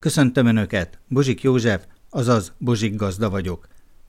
Köszöntöm Önöket, Bozsik József, azaz Bozsik Gazda vagyok.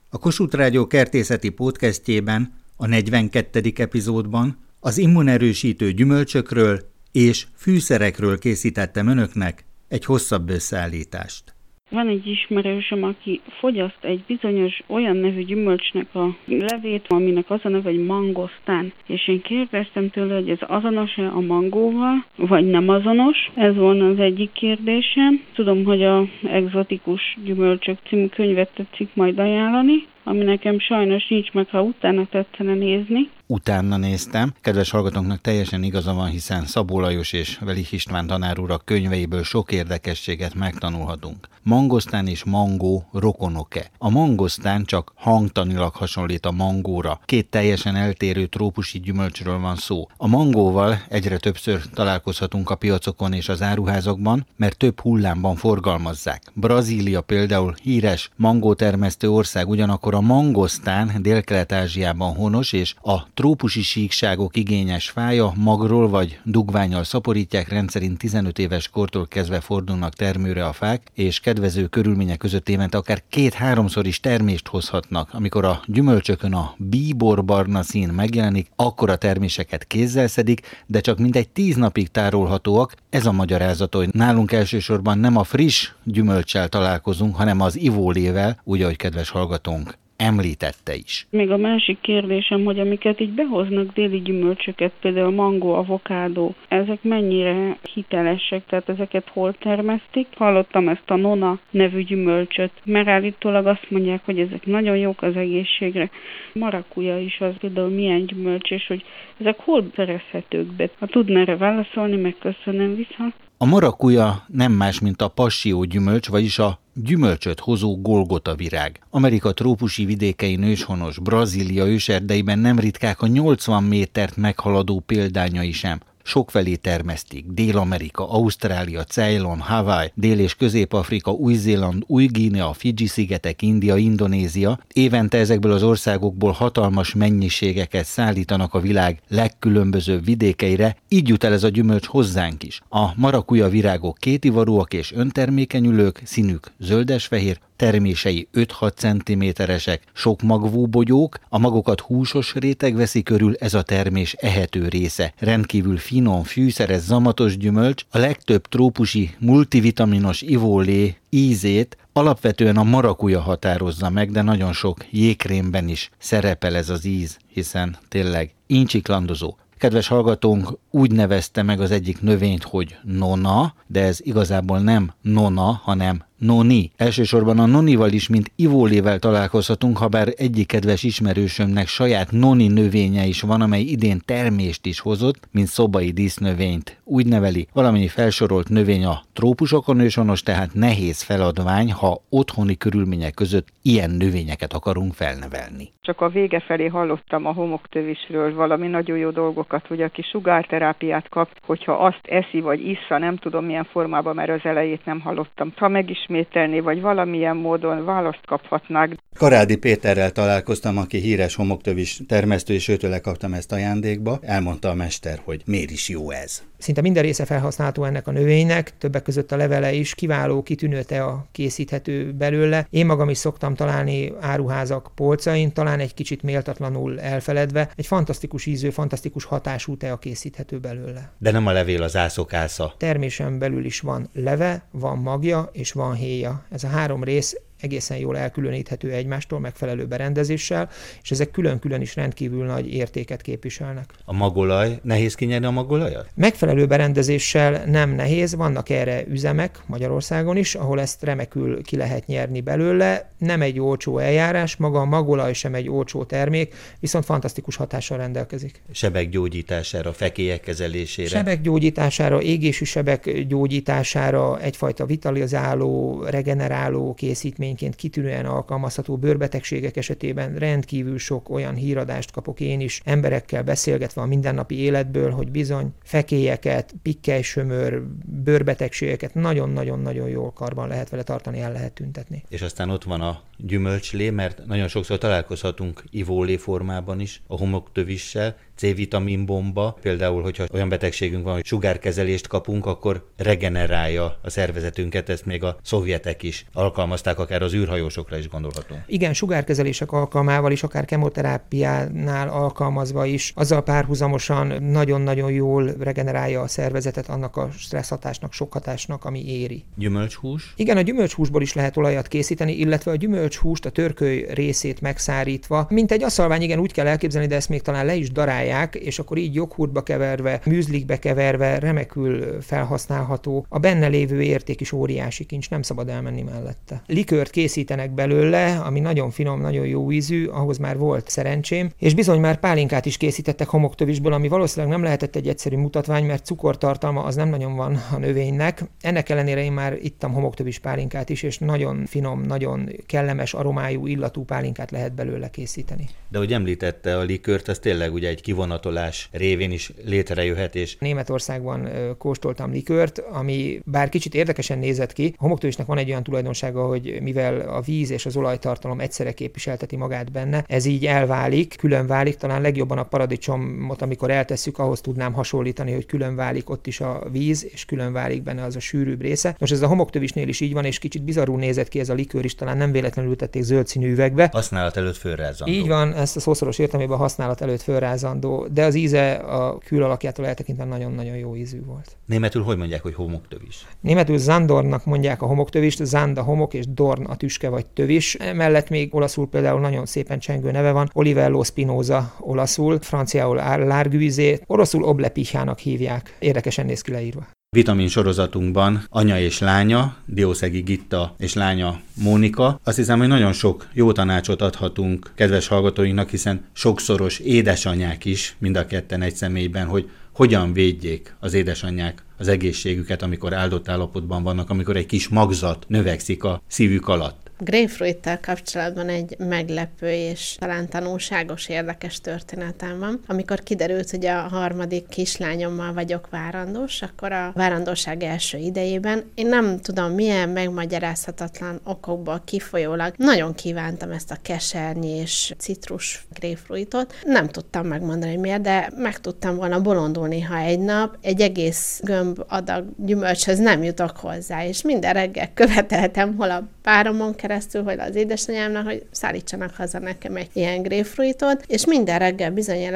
A Kossuth Rádió kertészeti podcastjében, a 42. epizódban az immunerősítő gyümölcsökről és fűszerekről készítettem Önöknek egy hosszabb összeállítást. Van egy ismerősöm, aki fogyaszt egy bizonyos olyan nevű gyümölcsnek a levét, aminek az a neve, hogy mangosztán. És én kérdeztem tőle, hogy ez azonos-e a mangóval, vagy nem azonos. Ez volna az egyik kérdésem. Tudom, hogy a Exotikus Gyümölcsök című könyvet tetszik majd ajánlani, ami nekem sajnos nincs meg, ha utána tetszene nézni utána néztem. Kedves hallgatóknak teljesen igaza van, hiszen Szabó Lajos és Velich István tanár urak könyveiből sok érdekességet megtanulhatunk. Mangosztán és mangó rokonok-e? A mangosztán csak hangtanilag hasonlít a mangóra. Két teljesen eltérő trópusi gyümölcsről van szó. A mangóval egyre többször találkozhatunk a piacokon és az áruházakban, mert több hullámban forgalmazzák. Brazília például híres mangótermesztő ország, ugyanakkor a mangosztán Dél-Kelet-Ázsiában honos és a trópusi síkságok igényes fája, magról vagy dugványal szaporítják, rendszerint 15 éves kortól kezdve fordulnak termőre a fák, és kedvező körülmények között évente akár két-háromszor is termést hozhatnak. Amikor a gyümölcsökön a bíbor barna szín megjelenik, akkor a terméseket kézzel szedik, de csak mindegy tíz napig tárolhatóak. Ez a magyarázat, hogy nálunk elsősorban nem a friss gyümölcsel találkozunk, hanem az ivólével, úgy, ahogy kedves hallgatónk említette is. Még a másik kérdésem, hogy amiket így behoznak déli gyümölcsöket, például mango, avokádó, ezek mennyire hitelesek, tehát ezeket hol termesztik? Hallottam ezt a nona nevű gyümölcsöt, mert állítólag azt mondják, hogy ezek nagyon jók az egészségre. Marakuja is az például milyen gyümölcs, és hogy ezek hol szerezhetők be. Ha tudna erre válaszolni, megköszönöm vissza. A marakuja nem más, mint a passió gyümölcs, vagyis a gyümölcsöt hozó Golgota virág. Amerika trópusi vidékei nőshonos Brazília őserdeiben nem ritkák a 80 métert meghaladó példányai sem sokfelé termesztik. Dél-Amerika, Ausztrália, Ceylon, Hawaii, Dél- és Közép-Afrika, Új-Zéland, Új-Guinea, Fidzsi-szigetek, India, Indonézia. Évente ezekből az országokból hatalmas mennyiségeket szállítanak a világ legkülönbözőbb vidékeire, így jut el ez a gyümölcs hozzánk is. A marakuja virágok kétivarúak és öntermékenyülők, színük zöldes-fehér, termései 5-6 cm-esek, sok magvú bogyók, a magokat húsos réteg veszi körül, ez a termés ehető része. Rendkívül finom, fűszeres, zamatos gyümölcs, a legtöbb trópusi multivitaminos ivólé ízét alapvetően a marakuja határozza meg, de nagyon sok jégkrémben is szerepel ez az íz, hiszen tényleg incsiklandozó. Kedves hallgatónk úgy nevezte meg az egyik növényt, hogy nona, de ez igazából nem nona, hanem noni. Elsősorban a nonival is, mint ivólével találkozhatunk, ha bár egyik kedves ismerősömnek saját noni növénye is van, amely idén termést is hozott, mint szobai dísznövényt. Úgy neveli, valamennyi felsorolt növény a trópusokon ősonos, tehát nehéz feladvány, ha otthoni körülmények között ilyen növényeket akarunk felnevelni. Csak a vége felé hallottam a homoktövisről valami nagyon jó dolgokat, hogy aki sugárterápiát kap, hogyha azt eszi vagy issza, nem tudom milyen formában, mert az elejét nem hallottam. Ha megismételni, vagy valamilyen módon választ kaphatnák. Karádi Péterrel találkoztam, aki híres homoktövis termesztő, és őtőle kaptam ezt ajándékba. Elmondta a mester, hogy miért is jó ez. Szinte minden része felhasználható ennek a növénynek, többek között a levele is, kiváló kitűnő a készíthető belőle. Én magam is szoktam találni áruházak polcain, talán egy kicsit méltatlanul elfeledve. Egy fantasztikus ízű, fantasztikus hatású tea készíthető belőle. De nem a levél az ászokásza. Termésen belül is van leve, van magja és van héja. Ez a három rész egészen jól elkülöníthető egymástól megfelelő berendezéssel, és ezek külön-külön is rendkívül nagy értéket képviselnek. A magolaj, nehéz kinyerni a magolajat? Megfelelő berendezéssel nem nehéz, vannak erre üzemek Magyarországon is, ahol ezt remekül ki lehet nyerni belőle. Nem egy olcsó eljárás, maga a magolaj sem egy olcsó termék, viszont fantasztikus hatással rendelkezik. Sebek gyógyítására, fekélyek kezelésére? Sebek gyógyítására, égésű sebek gyógyítására, egyfajta vitalizáló, regeneráló készítmény növényként kitűnően alkalmazható bőrbetegségek esetében rendkívül sok olyan híradást kapok én is, emberekkel beszélgetve a mindennapi életből, hogy bizony fekélyeket, pikkelysömör, bőrbetegségeket nagyon-nagyon-nagyon jól karban lehet vele tartani, el lehet tüntetni. És aztán ott van a gyümölcslé, mert nagyon sokszor találkozhatunk ivólé formában is a homoktövissel, C-vitamin bomba, például, hogyha olyan betegségünk van, hogy sugárkezelést kapunk, akkor regenerálja a szervezetünket, ezt még a szovjetek is alkalmazták, akár az űrhajósokra is gondolhatunk. Igen, sugárkezelések alkalmával is, akár kemoterápiánál alkalmazva is, azzal párhuzamosan nagyon-nagyon jól regenerálja a szervezetet annak a stressz hatásnak, sok hatásnak, ami éri. Gyümölcshús? Igen, a gyümölcshúsból is lehet olajat készíteni, illetve a gyümölcshúst, a törköly részét megszárítva. Mint egy aszalvány, igen, úgy kell elképzelni, de ezt még talán le is darálják csinálják, és akkor így joghurtba keverve, műzlikbe keverve remekül felhasználható. A benne lévő érték is óriási kincs, nem szabad elmenni mellette. Likört készítenek belőle, ami nagyon finom, nagyon jó ízű, ahhoz már volt szerencsém, és bizony már pálinkát is készítettek homoktövisből, ami valószínűleg nem lehetett egy egyszerű mutatvány, mert cukortartalma az nem nagyon van a növénynek. Ennek ellenére én már ittam homoktövis pálinkát is, és nagyon finom, nagyon kellemes aromájú, illatú pálinkát lehet belőle készíteni. De hogy említette a likört, az tényleg ugye egy kivonatolás révén is létrejöhet. És... Németországban kóstoltam likört, ami bár kicsit érdekesen nézett ki, a homoktőisnek van egy olyan tulajdonsága, hogy mivel a víz és az olajtartalom egyszerre képviselteti magát benne, ez így elválik, külön válik, talán legjobban a paradicsomot, amikor eltesszük, ahhoz tudnám hasonlítani, hogy külön válik ott is a víz, és külön válik benne az a sűrűbb része. Most ez a homoktövisnél is így van, és kicsit bizarrul nézett ki ez a likőr is, talán nem véletlenül ültették zöld színű üvegbe. Használat előtt fölrázandó. Így van, ezt a szószoros értelmében használat előtt fölrázandó, de az íze a külalakjától eltekintve nagyon-nagyon jó ízű volt. Németül hogy mondják, hogy homoktövis? Németül Zandornak mondják a homoktövist, Zand a homok és Dorn a tüske vagy tövis. Emellett még olaszul például nagyon szépen csengő neve van, Olivello Spinoza olaszul, franciául Larguizé, oroszul Oblepichának hívják. Érdekesen néz ki leírva. Vitamin sorozatunkban anya és lánya, Diószegi Gitta és lánya Mónika. Azt hiszem, hogy nagyon sok jó tanácsot adhatunk kedves hallgatóinknak, hiszen sokszoros édesanyák is, mind a ketten egy személyben, hogy hogyan védjék az édesanyák az egészségüket, amikor áldott állapotban vannak, amikor egy kis magzat növekszik a szívük alatt grapefruit kapcsolatban egy meglepő és talán tanulságos érdekes történetem van. Amikor kiderült, hogy a harmadik kislányommal vagyok várandós, akkor a várandóság első idejében én nem tudom milyen megmagyarázhatatlan okokból kifolyólag nagyon kívántam ezt a kesernyi és citrus grapefruitot. Nem tudtam megmondani, hogy miért, de meg tudtam volna bolondulni, ha egy nap egy egész gömb adag gyümölcshez nem jutok hozzá, és minden reggel követeltem hol a páromon keresztül, hogy az édesanyámnak, hogy szállítsanak haza nekem egy ilyen grapefruitot, és minden reggel bizony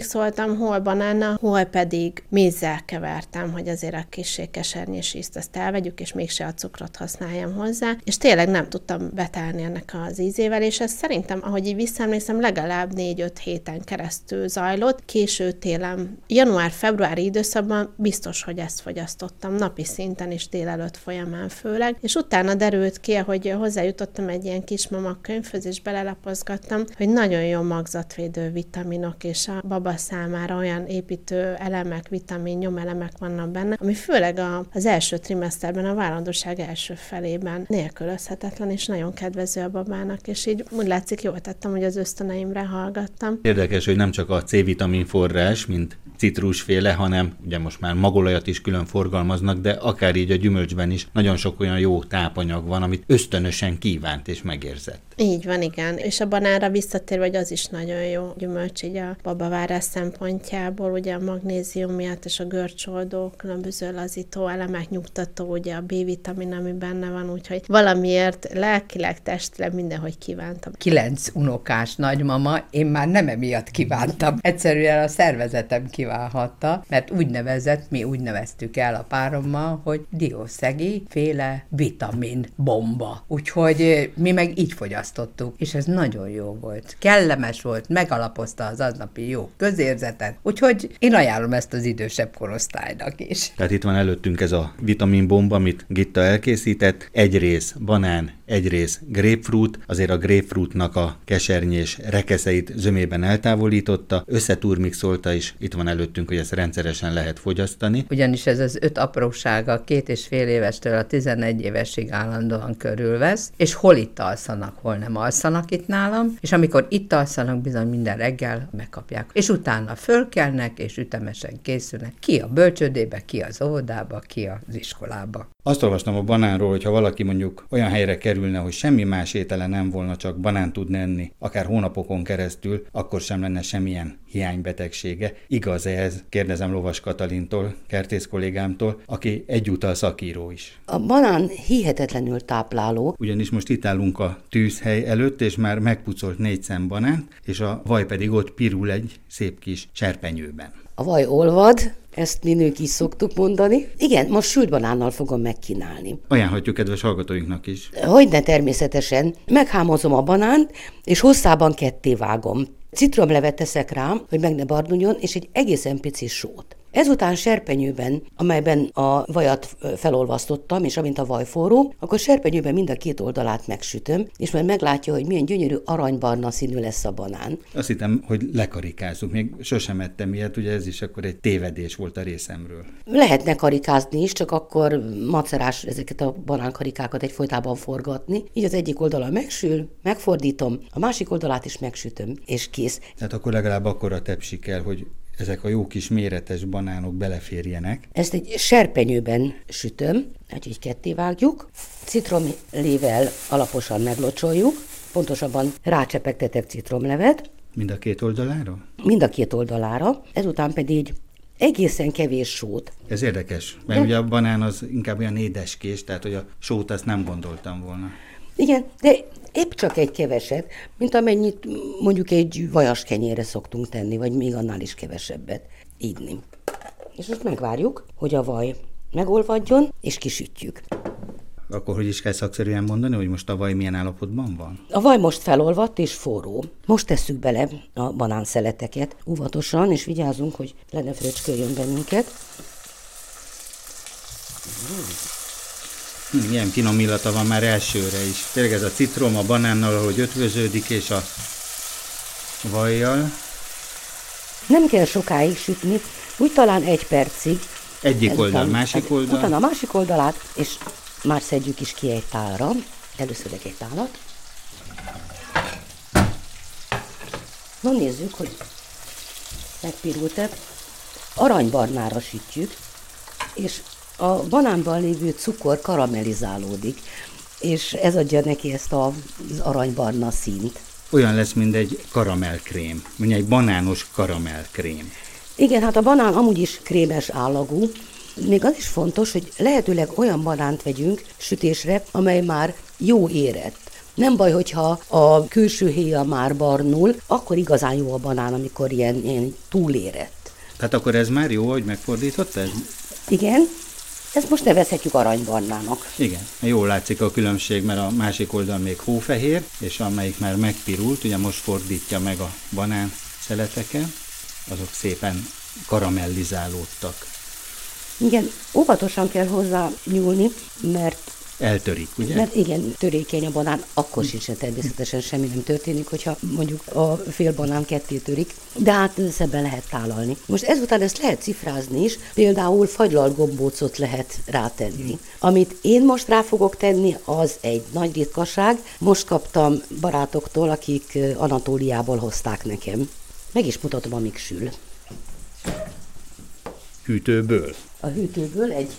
szóltam, hol banána, hol pedig mézzel kevertem, hogy azért a kis kesernyés ízt ezt elvegyük, és mégse a cukrot használjam hozzá, és tényleg nem tudtam betelni ennek az ízével, és ez szerintem, ahogy így visszaemlékszem, legalább 4-5 héten keresztül zajlott, késő télen, január-februári időszakban biztos, hogy ezt fogyasztottam napi szinten és délelőtt folyamán főleg, és utána derült ki, hogy hozzájutottam egy ilyen kis mama könyvhöz, és belelapozgattam, hogy nagyon jó magzatvédő vitaminok, és a baba számára olyan építő elemek, vitamin, nyomelemek vannak benne, ami főleg a, az első trimeszterben, a várandóság első felében nélkülözhetetlen, és nagyon kedvező a babának, és így úgy látszik, jól tettem, hogy az ösztöneimre hallgattam. Érdekes, hogy nem csak a C-vitamin forrás, mint citrusféle, hanem ugye most már magolajat is külön forgalmaznak, de akár így a gyümölcsben is nagyon sok olyan jó tápanyag van, amit ösztönösen kívánt és megérzett. Így van, igen. És a banára visszatérve, hogy az is nagyon jó gyümölcs így a babavárás szempontjából, ugye a magnézium miatt és a görcsoldó, különböző lazító elemek, nyugtató, ugye a B-vitamin, ami benne van, úgyhogy valamiért lelkileg, testileg mindenhogy kívántam. Kilenc unokás nagymama, én már nem emiatt kívántam. Egyszerűen a szervezetem kívánhatta, mert úgy nevezett, mi úgy neveztük el a párommal, hogy diószegi féle vitamin bomba. Úgyhogy mi meg így fogyasztottuk, és ez nagyon jó volt. Kellemes volt, megalapozta az aznapi jó közérzetet, úgyhogy én ajánlom ezt az idősebb korosztálynak is. Tehát itt van előttünk ez a vitaminbomba, amit Gitta elkészített. Egy rész banán, egy rész grapefruit, azért a grapefruitnak a kesernyés rekeszeit zömében eltávolította, összeturmixolta is, itt van előttünk, hogy ezt rendszeresen lehet fogyasztani. Ugyanis ez az öt aprósága két és fél évestől a 11 évesig állandóan körülvesz, és hol itt alszanak, hol nem alszanak itt nálam, és amikor itt alszanak, bizony minden reggel megkapják. És utána fölkelnek, és ütemesen készülnek. Ki a bölcsődébe, ki az óvodába, ki az iskolába. Azt olvastam a banánról, hogy ha valaki mondjuk olyan helyre kerülne, hogy semmi más étele nem volna, csak banán tud enni, akár hónapokon keresztül, akkor sem lenne semmilyen hiánybetegsége. Igaz-e ez? Kérdezem Lovas Katalintól, kertész kollégámtól, aki egyúttal szakíró is. A banán hihetetlenül tápláló. Ugyanis most itt állunk a tűzhely előtt, és már megpucolt négy szem banánt, és a vaj pedig ott pirul egy szép kis serpenyőben. A vaj olvad, ezt mi nők is szoktuk mondani. Igen, most sült banánnal fogom megkínálni. Ajánlhatjuk kedves hallgatóinknak is. Hogyne természetesen. Meghámozom a banánt, és hosszában ketté vágom. Citromlevet teszek rá, hogy meg ne barduljon, és egy egészen pici sót. Ezután serpenyőben, amelyben a vajat felolvasztottam, és amint a vaj forró, akkor serpenyőben mind a két oldalát megsütöm, és majd meglátja, hogy milyen gyönyörű aranybarna színű lesz a banán. Azt hittem, hogy lekarikázunk. Még sosem ettem ilyet, ugye ez is akkor egy tévedés volt a részemről. Lehetne karikázni is, csak akkor macerás ezeket a banánkarikákat egyfolytában forgatni. Így az egyik oldala megsül, megfordítom, a másik oldalát is megsütöm, és kész. Tehát akkor legalább akkor a tepsi kell, hogy ezek a jó kis méretes banánok beleférjenek. Ezt egy serpenyőben sütöm, így ketté vágjuk, citromlével alaposan meglocsoljuk, pontosabban rácsepegtetek citromlevet. Mind a két oldalára? Mind a két oldalára, ezután pedig egészen kevés sót. Ez érdekes, mert de... ugye a banán az inkább olyan édeskés, tehát hogy a sót azt nem gondoltam volna. Igen, de épp csak egy keveset, mint amennyit mondjuk egy vajas kenyére szoktunk tenni, vagy még annál is kevesebbet ídni. És most megvárjuk, hogy a vaj megolvadjon, és kisütjük. Akkor hogy is kell szakszerűen mondani, hogy most a vaj milyen állapotban van? A vaj most felolvadt és forró. Most tesszük bele a banánszeleteket óvatosan, és vigyázunk, hogy le ne fröcsköljön bennünket. Hm, ilyen finom illata van már elsőre is. Tényleg ez a citrom a banánnal, ahogy ötvöződik, és a vajjal. Nem kell sokáig sütni, úgy talán egy percig. Egyik oldal, másik oldal. Utána a másik oldalát, és már szedjük is ki egy tálra. Először egy tálat. Na nézzük, hogy megpirult-e. Aranybarnára sütjük, és a banánban lévő cukor karamellizálódik, és ez adja neki ezt az aranybarna színt. Olyan lesz, mint egy karamellkrém, mint egy banános karamellkrém. Igen, hát a banán amúgy is krémes állagú, még az is fontos, hogy lehetőleg olyan banánt vegyünk sütésre, amely már jó érett. Nem baj, hogyha a külső héja már barnul, akkor igazán jó a banán, amikor ilyen, ilyen túlérett. Tehát akkor ez már jó, hogy megfordítottad? Igen, ezt most nevezhetjük aranybarnának. Igen, jól látszik a különbség, mert a másik oldal még hófehér, és amelyik már megpirult, ugye most fordítja meg a banán szeleteket, azok szépen karamellizálódtak. Igen, óvatosan kell hozzá nyúlni, mert eltörik, ugye? Mert igen, törékeny a banán, akkor sincs természetesen semmi nem történik, hogyha mondjuk a fél banán ketté törik, de hát szebben lehet tálalni. Most ezután ezt lehet cifrázni is, például fagylalgombócot lehet rátenni. Amit én most rá fogok tenni, az egy nagy ritkaság. Most kaptam barátoktól, akik Anatóliából hozták nekem. Meg is mutatom, amíg sül. Hűtőből? A hűtőből egy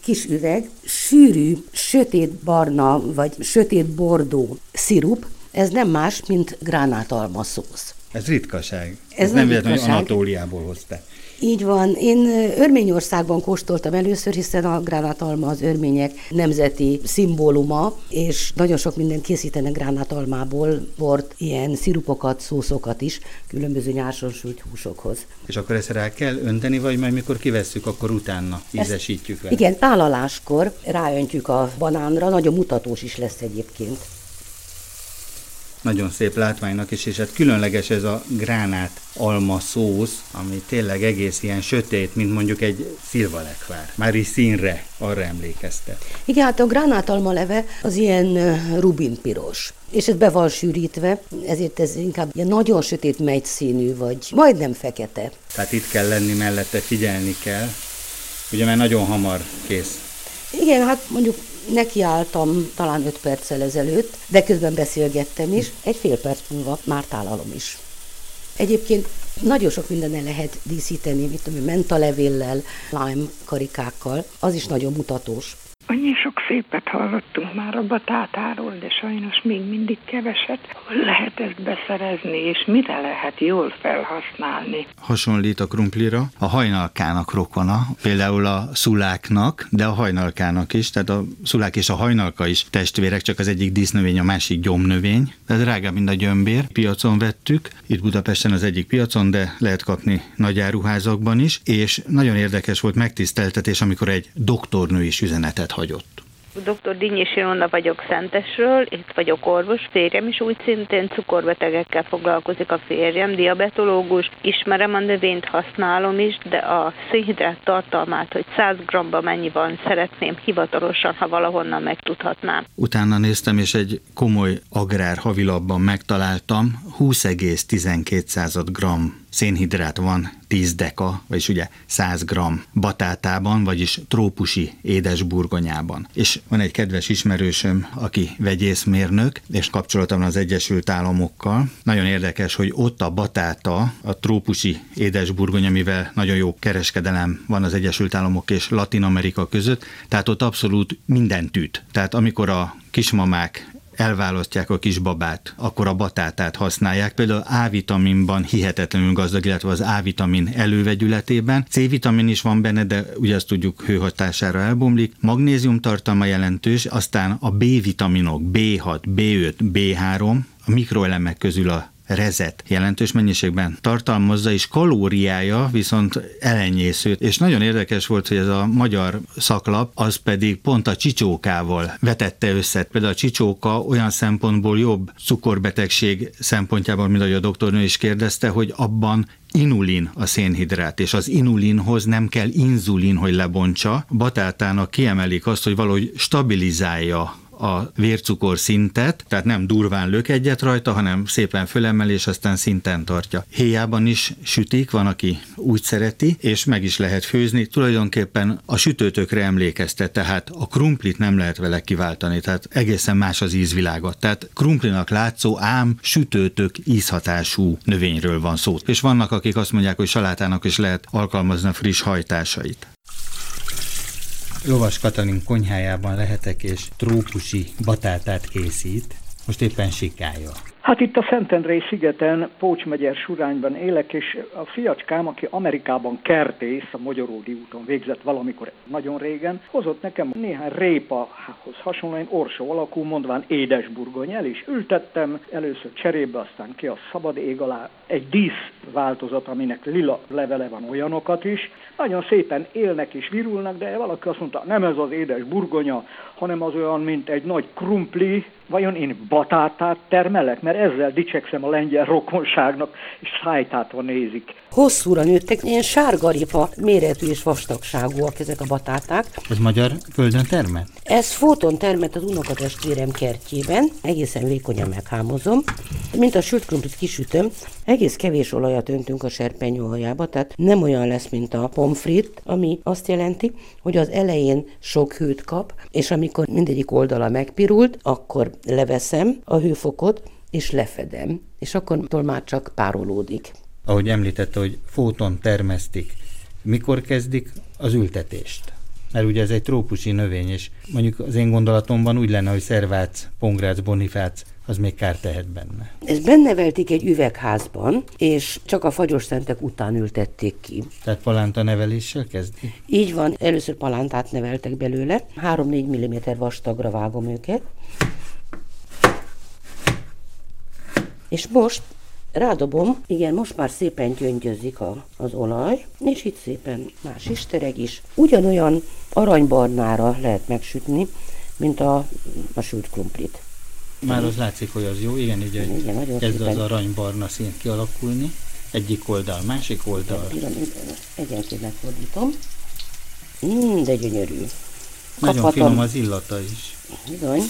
kis üveg, sűrű, sötét barna vagy sötét bordó szirup, ez nem más, mint gránátalma szósz. Ez ritkaság. Ez, ez nem véletlenül, hogy Anatóliából hozták. Így van. Én Örményországban kóstoltam először, hiszen a gránátalma az örmények nemzeti szimbóluma, és nagyon sok mindent készítenek gránátalmából, bort, ilyen szirupokat, szószokat is, különböző nyárson sült húsokhoz. És akkor ezt rá kell önteni, vagy majd mikor kivesszük, akkor utána ízesítjük vele? Igen, tálaláskor ráöntjük a banánra, nagyon mutatós is lesz egyébként. Nagyon szép látványnak is, és hát különleges ez a gránát alma szósz, ami tényleg egész ilyen sötét, mint mondjuk egy szilvalekvár. Már is színre arra emlékeztet. Igen, hát a gránátalma leve az ilyen rubinpiros és ez be van sűrítve, ezért ez inkább ilyen nagyon sötét megy színű, vagy majdnem fekete. Tehát itt kell lenni mellette, figyelni kell, ugye mert nagyon hamar kész. Igen, hát mondjuk nekiálltam talán öt perccel ezelőtt, de közben beszélgettem is, egy fél perc múlva már tálalom is. Egyébként nagyon sok mindennel lehet díszíteni, mit tudom, mentalevéllel, lime karikákkal, az is nagyon mutatós. Annyi sok szépet hallottunk már a batátáról, de sajnos még mindig keveset. Hol lehet ezt beszerezni, és mire lehet jól felhasználni? Hasonlít a krumplira, a hajnalkának rokona, például a szuláknak, de a hajnalkának is, tehát a szulák és a hajnalka is testvérek, csak az egyik dísznövény, a másik gyomnövény. De drágább, mint a gyömbér. Piacon vettük, itt Budapesten az egyik piacon, de lehet kapni nagy áruházakban is, és nagyon érdekes volt megtiszteltetés, amikor egy doktornő is üzenetet hagyott. Dr. Dinnyis Ilona vagyok Szentesről, itt vagyok orvos, férjem is úgy szintén cukorbetegekkel foglalkozik a férjem, diabetológus, ismerem a növényt, használom is, de a szénhidrát tartalmát, hogy 100 g mennyi van, szeretném hivatalosan, ha valahonnan megtudhatnám. Utána néztem, és egy komoly agrár havilapban megtaláltam 20,12 g szénhidrát van 10 deka, vagyis ugye 100 g batátában, vagyis trópusi édesburgonyában. És van egy kedves ismerősöm, aki vegyészmérnök, és kapcsolatom az Egyesült Államokkal. Nagyon érdekes, hogy ott a batáta, a trópusi édesburgonya, mivel nagyon jó kereskedelem van az Egyesült Államok és Latin Amerika között, tehát ott abszolút minden tűt. Tehát amikor a kismamák elválasztják a kisbabát, akkor a batátát használják. Például A-vitaminban hihetetlenül gazdag, illetve az A-vitamin elővegyületében. C-vitamin is van benne, de ugye azt tudjuk hőhatására elbomlik. Magnézium tartalma jelentős, aztán a B-vitaminok B6, B5, B3, a mikroelemek közül a rezet jelentős mennyiségben tartalmazza, és kalóriája viszont elenyésző. És nagyon érdekes volt, hogy ez a magyar szaklap, az pedig pont a csicsókával vetette össze. Például a csicsóka olyan szempontból jobb cukorbetegség szempontjából, mint ahogy a doktornő is kérdezte, hogy abban inulin a szénhidrát, és az inulinhoz nem kell inzulin, hogy lebontsa. Batátának kiemelik azt, hogy valahogy stabilizálja a vércukor szintet, tehát nem durván lök egyet rajta, hanem szépen fölemel, és aztán szinten tartja. Héjában is sütik, van, aki úgy szereti, és meg is lehet főzni. Tulajdonképpen a sütőtökre emlékeztet, tehát a krumplit nem lehet vele kiváltani, tehát egészen más az ízvilága. Tehát krumplinak látszó, ám sütőtök ízhatású növényről van szó. És vannak, akik azt mondják, hogy salátának is lehet alkalmazni a friss hajtásait. Lovas Katalin konyhájában lehetek, és trópusi batátát készít. Most éppen sikája. Hát itt a Szentendrei szigeten, Pócs megyer Surányban élek, és a fiacskám, aki Amerikában kertész, a Magyaródi úton végzett valamikor nagyon régen, hozott nekem néhány répahoz hasonlóan orsó alakú, mondván édesburgony. El is ültettem, először cserébe, aztán ki a szabad ég alá egy dísz változat, aminek lila levele van olyanokat is. Nagyon szépen élnek és virulnak, de valaki azt mondta, nem ez az édes burgonya, hanem az olyan, mint egy nagy krumpli, vajon én batátát termelek? Mert ezzel dicsekszem a lengyel rokonságnak, és szájtátva nézik. Hosszúra nőttek, ilyen sárgaripa méretű és vastagságúak ezek a batáták. Ez magyar földön termet? Ez fóton termet az unokatestvérem kertjében, egészen vékonyan meghámozom. Mint a sült krumplit kisütöm, egész kevés olajat öntünk a serpenyőhajába, tehát nem olyan lesz, mint a pomfrit, ami azt jelenti, hogy az elején sok hőt kap, és amikor mindegyik oldala megpirult, akkor leveszem a hőfokot, és lefedem, és akkor már csak párolódik. Ahogy említette, hogy fóton termesztik, mikor kezdik az ültetést? Mert ugye ez egy trópusi növény, és mondjuk az én gondolatomban úgy lenne, hogy szervác, pongrác, bonifác, az még kár tehet benne. Ez bennevelték egy üvegházban, és csak a fagyos szentek után ültették ki. Tehát palánta neveléssel kezdi? Így van, először palántát neveltek belőle, 3-4 mm vastagra vágom őket, és most rádobom, igen, most már szépen gyöngyözik a, az olaj, és itt szépen más istereg is. Ugyanolyan aranybarnára lehet megsütni, mint a, a sült krumplit. Már az látszik, hogy az jó, igen, így igen, igen, kezd az aranybarna szín kialakulni. Egyik oldal, másik oldal. Egyenként megfordítom. Mm, de gyönyörű. Nagyon Kaphatom. finom az illata is. Bizony.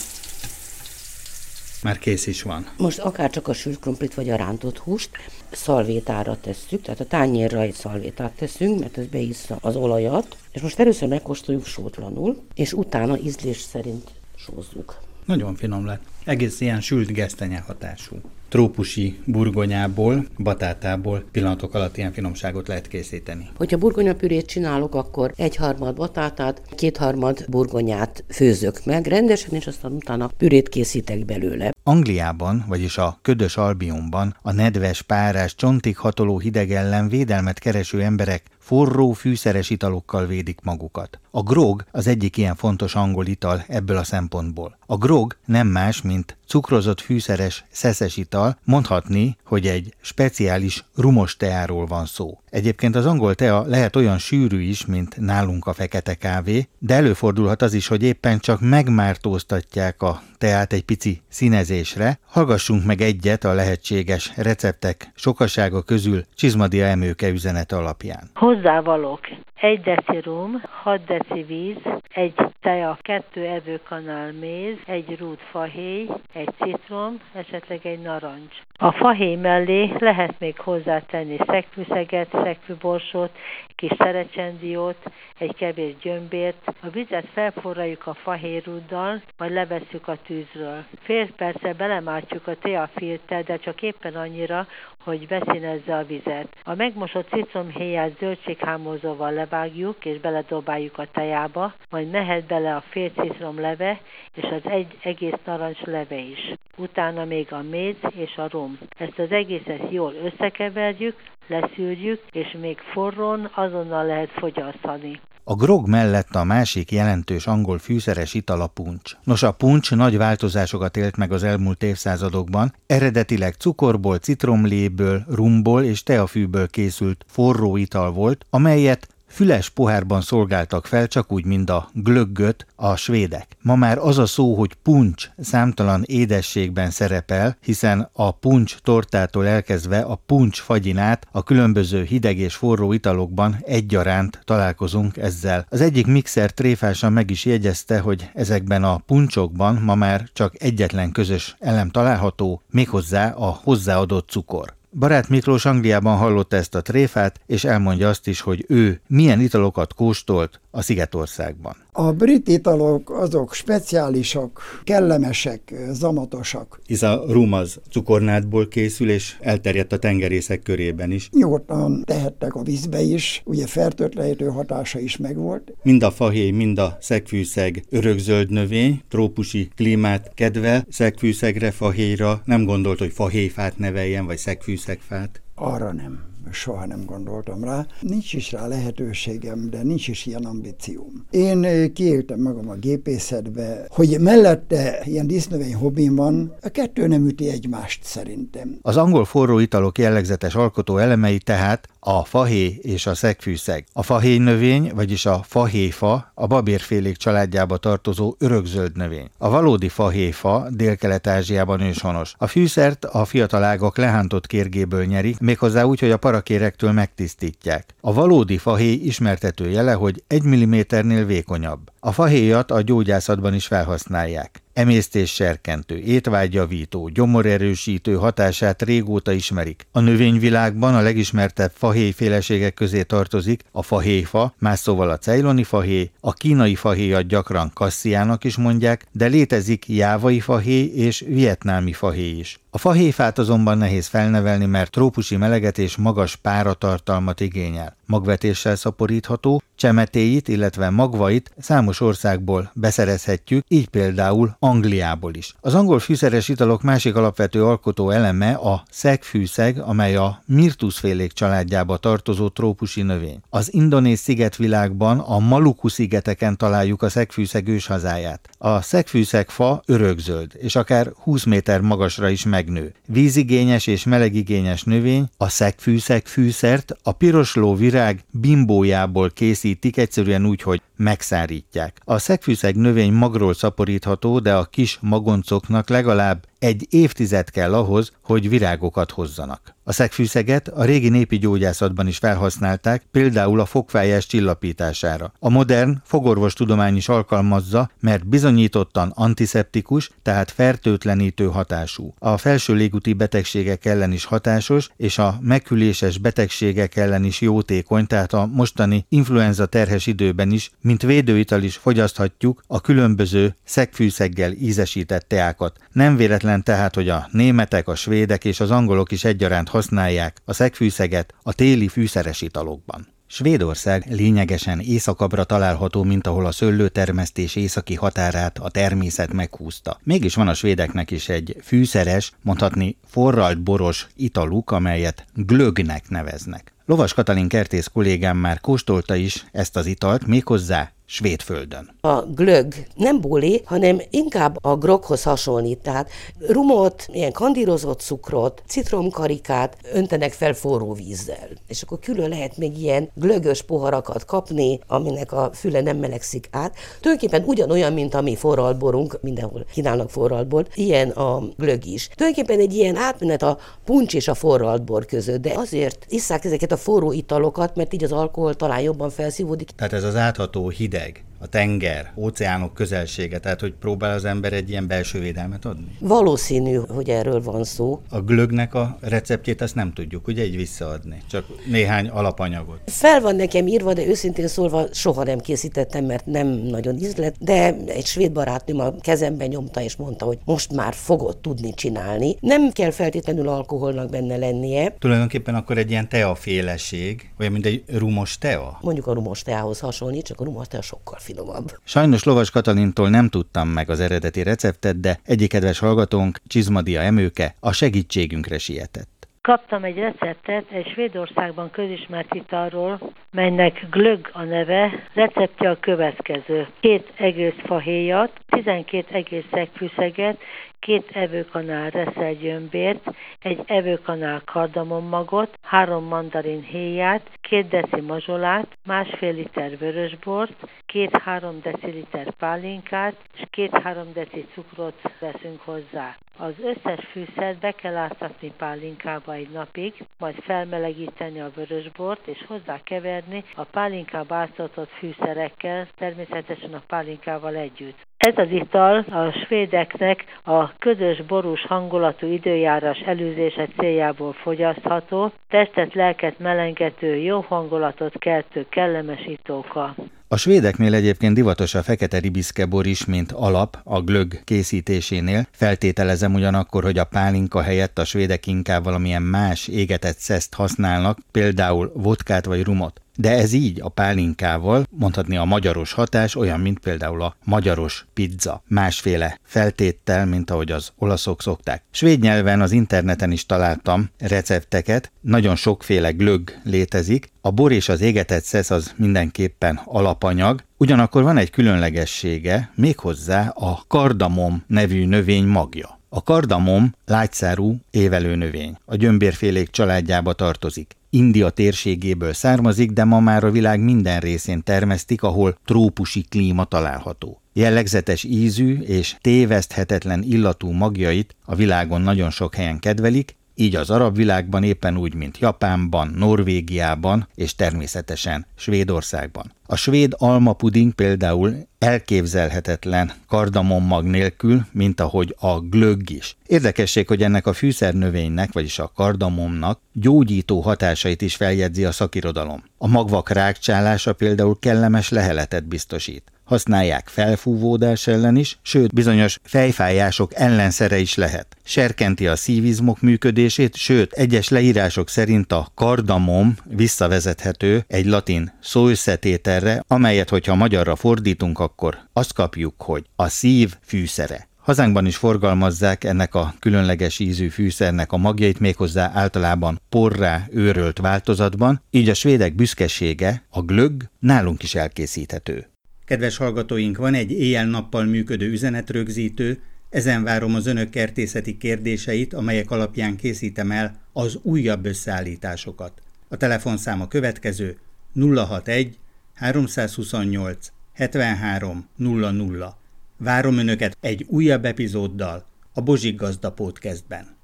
Már kész is van. Most akár csak a sült krumplit vagy a rántott húst szalvétára tesszük, tehát a tányérra egy szalvétát teszünk, mert ez beissza az olajat, és most először megkóstoljuk sótlanul, és utána ízlés szerint sózzuk. Nagyon finom lett. Egész ilyen sült gesztenye hatású trópusi burgonyából, batátából pillanatok alatt ilyen finomságot lehet készíteni. Hogyha burgonyapürét csinálok, akkor egyharmad batátát, kétharmad burgonyát főzök meg rendesen, és aztán utána pürét készítek belőle. Angliában, vagyis a ködös Albionban a nedves, párás, csontig hatoló hideg ellen védelmet kereső emberek forró, fűszeres italokkal védik magukat. A grog az egyik ilyen fontos angol ital ebből a szempontból. A grog nem más, mint cukrozott fűszeres szeszes ital, mondhatni, hogy egy speciális rumos teáról van szó. Egyébként az angol tea lehet olyan sűrű is, mint nálunk a fekete kávé, de előfordulhat az is, hogy éppen csak megmártóztatják a teát egy pici színezésre. Hallgassunk meg egyet a lehetséges receptek sokasága közül Csizmadia Emőke üzenete alapján. Hozzávalók 1 deci rum, 6 deci víz, egy teja, 2 evőkanál méz, egy rút fahéj, egy citrom, esetleg egy narancs. A fahéj mellé lehet még hozzátenni szekfűszeget, szekfűborsót, kis szerecsendiót, egy kevés gyömbért. A vizet felforraljuk a fahéjrúddal, majd levesszük a tűzről. Fél perce belemártjuk a teafilter, de csak éppen annyira, hogy beszínezze a vizet. A megmosott citromhéját zöldséghámozóval levágjuk és beledobáljuk a tejába, majd mehet bele a fél citrom leve és az egy egész narancs leve is. Utána még a méz és a rom. Ezt az egészet jól összekeverjük, leszűrjük, és még forrón azonnal lehet fogyasztani. A grog mellett a másik jelentős angol fűszeres ital a puncs. Nos, a puncs nagy változásokat élt meg az elmúlt évszázadokban, eredetileg cukorból, citromléből, rumból és teafűből készült forró ital volt, amelyet Füles pohárban szolgáltak fel, csak úgy, mint a glöggöt a svédek. Ma már az a szó, hogy puncs számtalan édességben szerepel, hiszen a puncs tortától elkezdve a puncs fagyinát a különböző hideg és forró italokban egyaránt találkozunk ezzel. Az egyik mixer tréfásan meg is jegyezte, hogy ezekben a puncsokban ma már csak egyetlen közös elem található, méghozzá a hozzáadott cukor. Barát Miklós Angliában hallotta ezt a tréfát, és elmondja azt is, hogy ő milyen italokat kóstolt a Szigetországban. A brit italok azok speciálisak, kellemesek, zamatosak. Hisz a rum az cukornádból készül, és elterjedt a tengerészek körében is. Nyugodtan tehettek a vízbe is, ugye fertőtlenítő hatása is megvolt. Mind a fahéj, mind a szegfűszeg örökzöld növény, trópusi klímát kedvel, szegfűszegre, fahéjra nem gondolt, hogy fahéjfát neveljen, vagy szegfűszegfát. Arra nem soha nem gondoltam rá. Nincs is rá lehetőségem, de nincs is ilyen ambícióm. Én kiéltem magam a gépészetbe, hogy mellette ilyen dísznövény hobbim van, a kettő nem üti egymást szerintem. Az angol forró italok jellegzetes alkotó elemei tehát a fahéj és a szegfűszeg. A fahéj növény, vagyis a fahéjfa a babérfélék családjába tartozó örökzöld növény. A valódi fahéjfa Dél-Kelet-Ázsiában őshonos. A fűszert a fiatal ágak lehántott kérgéből nyerik, méghozzá úgy, hogy a parakérektől megtisztítják. A valódi fahéj ismertető jele, hogy egy milliméternél vékonyabb. A fahéjat a gyógyászatban is felhasználják. Emésztés serkentő, étvágyjavító, gyomorerősítő hatását régóta ismerik. A növényvilágban a legismertebb fahéjféleségek közé tartozik a fahéjfa, más szóval a cejloni fahéj, a kínai fahéjat gyakran kassziának is mondják, de létezik jávai fahéj és vietnámi fahéj is. A fahéjfát azonban nehéz felnevelni, mert trópusi meleget és magas páratartalmat igényel. Magvetéssel szaporítható, csemetéit, illetve magvait számos országból beszerezhetjük, így például Angliából is. Az angol fűszeres italok másik alapvető alkotó eleme a szegfűszeg, amely a mirtuszfélék családjába tartozó trópusi növény. Az indonéz szigetvilágban a Maluku szigeteken találjuk a szegfűszeg őshazáját. A szegfűszeg fa örökzöld, és akár 20 méter magasra is megnő. Vízigényes és melegigényes növény, a szegfűszeg fűszert a pirosló virág virág bimbójából készítik, egyszerűen úgy, hogy megszárítják. A szegfűszeg növény magról szaporítható, de a kis magoncoknak legalább egy évtized kell ahhoz, hogy virágokat hozzanak. A szegfűszeget a régi népi gyógyászatban is felhasználták, például a fogfájás csillapítására. A modern fogorvostudomány is alkalmazza, mert bizonyítottan antiszeptikus, tehát fertőtlenítő hatású. A felső légúti betegségek ellen is hatásos, és a megküléses betegségek ellen is jótékony, tehát a mostani influenza terhes időben is, mint védőital is fogyaszthatjuk a különböző szegfűszeggel ízesített teákat. Nem véletlen tehát, hogy a németek, a svédek és az angolok is egyaránt használják a szegfűszeget a téli fűszeres italokban. Svédország lényegesen északabbra található, mint ahol a szőlőtermesztés északi határát a természet meghúzta. Mégis van a svédeknek is egy fűszeres, mondhatni forralt boros italuk, amelyet glögnek neveznek. Lovas Katalin kertész kollégám már kóstolta is ezt az italt, méghozzá svéd földön. A glög nem bóli, hanem inkább a groghoz hasonlít. Tehát rumot, ilyen kandírozott cukrot, citromkarikát öntenek fel forró vízzel. És akkor külön lehet még ilyen glögös poharakat kapni, aminek a füle nem melegszik át. Tulajdonképpen ugyanolyan, mint a mi forralborunk, mindenhol kínálnak forralbor, ilyen a glög is. Tulajdonképpen egy ilyen átmenet a puncs és a forralbor között, de azért isszák ezeket a forró italokat, mert így az alkohol talán jobban felszívódik. Tehát ez az átható hideg a tenger, óceánok közelsége, tehát hogy próbál az ember egy ilyen belső védelmet adni? Valószínű, hogy erről van szó. A glögnek a receptjét azt nem tudjuk, ugye egy visszaadni, csak néhány alapanyagot. Fel van nekem írva, de őszintén szólva soha nem készítettem, mert nem nagyon ízlet, de egy svéd barátnőm a kezemben nyomta és mondta, hogy most már fogod tudni csinálni. Nem kell feltétlenül alkoholnak benne lennie. Tulajdonképpen akkor egy ilyen teaféleség, olyan mint egy rumos tea? Mondjuk a rumos teához hasonlít, csak a rumos tea sokkal finomabb. Sajnos Lovas Katalintól nem tudtam meg az eredeti receptet, de egyik kedves hallgatónk, Csizmadia Emőke, a segítségünkre sietett. Kaptam egy receptet egy Svédországban közismert italról, melynek glög a neve, receptje a következő. Két egész fahéjat, 12 egész szegfűszeget két evőkanál reszelgyömbért, egy evőkanál kardamommagot, három mandarin héját, két deci mazsolát, másfél liter vörösbort, két-három deciliter pálinkát, és két-három deci cukrot veszünk hozzá. Az összes fűszert be kell áztatni pálinkába egy napig, majd felmelegíteni a vörösbort, és hozzá keverni a pálinkába áztatott fűszerekkel, természetesen a pálinkával együtt. Ez az ital a svédeknek a közös borús hangulatú időjárás előzése céljából fogyasztható, testet, lelket melengető, jó hangulatot keltő kellemes itóka. A svédeknél egyébként divatos a fekete ribiszke bor is, mint alap a glög készítésénél. Feltételezem ugyanakkor, hogy a pálinka helyett a svédek inkább valamilyen más égetett szeszt használnak, például vodkát vagy rumot. De ez így a pálinkával, mondhatni a magyaros hatás olyan, mint például a magyaros pizza. Másféle feltéttel, mint ahogy az olaszok szokták. Svéd nyelven az interneten is találtam recepteket, nagyon sokféle glög létezik, a bor és az égetett szesz az mindenképpen alapanyag, ugyanakkor van egy különlegessége, méghozzá a kardamom nevű növény magja. A kardamom lágyszárú évelő növény. A gyömbérfélék családjába tartozik. India térségéből származik, de ma már a világ minden részén termesztik, ahol trópusi klíma található. Jellegzetes ízű és téveszthetetlen illatú magjait a világon nagyon sok helyen kedvelik, így az arab világban éppen úgy, mint Japánban, Norvégiában és természetesen Svédországban. A svéd almapuding például elképzelhetetlen kardamommag nélkül, mint ahogy a glögg is. Érdekesség, hogy ennek a fűszernövénynek, vagyis a kardamomnak gyógyító hatásait is feljegyzi a szakirodalom. A magvak rákcsálása például kellemes leheletet biztosít használják felfúvódás ellen is, sőt bizonyos fejfájások ellenszere is lehet. Serkenti a szívizmok működését, sőt egyes leírások szerint a kardamom visszavezethető egy latin szóösszetételre, amelyet hogyha magyarra fordítunk, akkor azt kapjuk, hogy a szív fűszere. Hazánkban is forgalmazzák ennek a különleges ízű fűszernek a magjait méghozzá általában porrá őrölt változatban, így a svédek büszkesége, a glögg nálunk is elkészíthető. Kedves hallgatóink, van egy éjjel-nappal működő üzenetrögzítő, ezen várom az önök kertészeti kérdéseit, amelyek alapján készítem el az újabb összeállításokat. A telefonszám a következő 061 328 73 00. Várom Önöket egy újabb epizóddal a Bozsik Gazda Podcastben.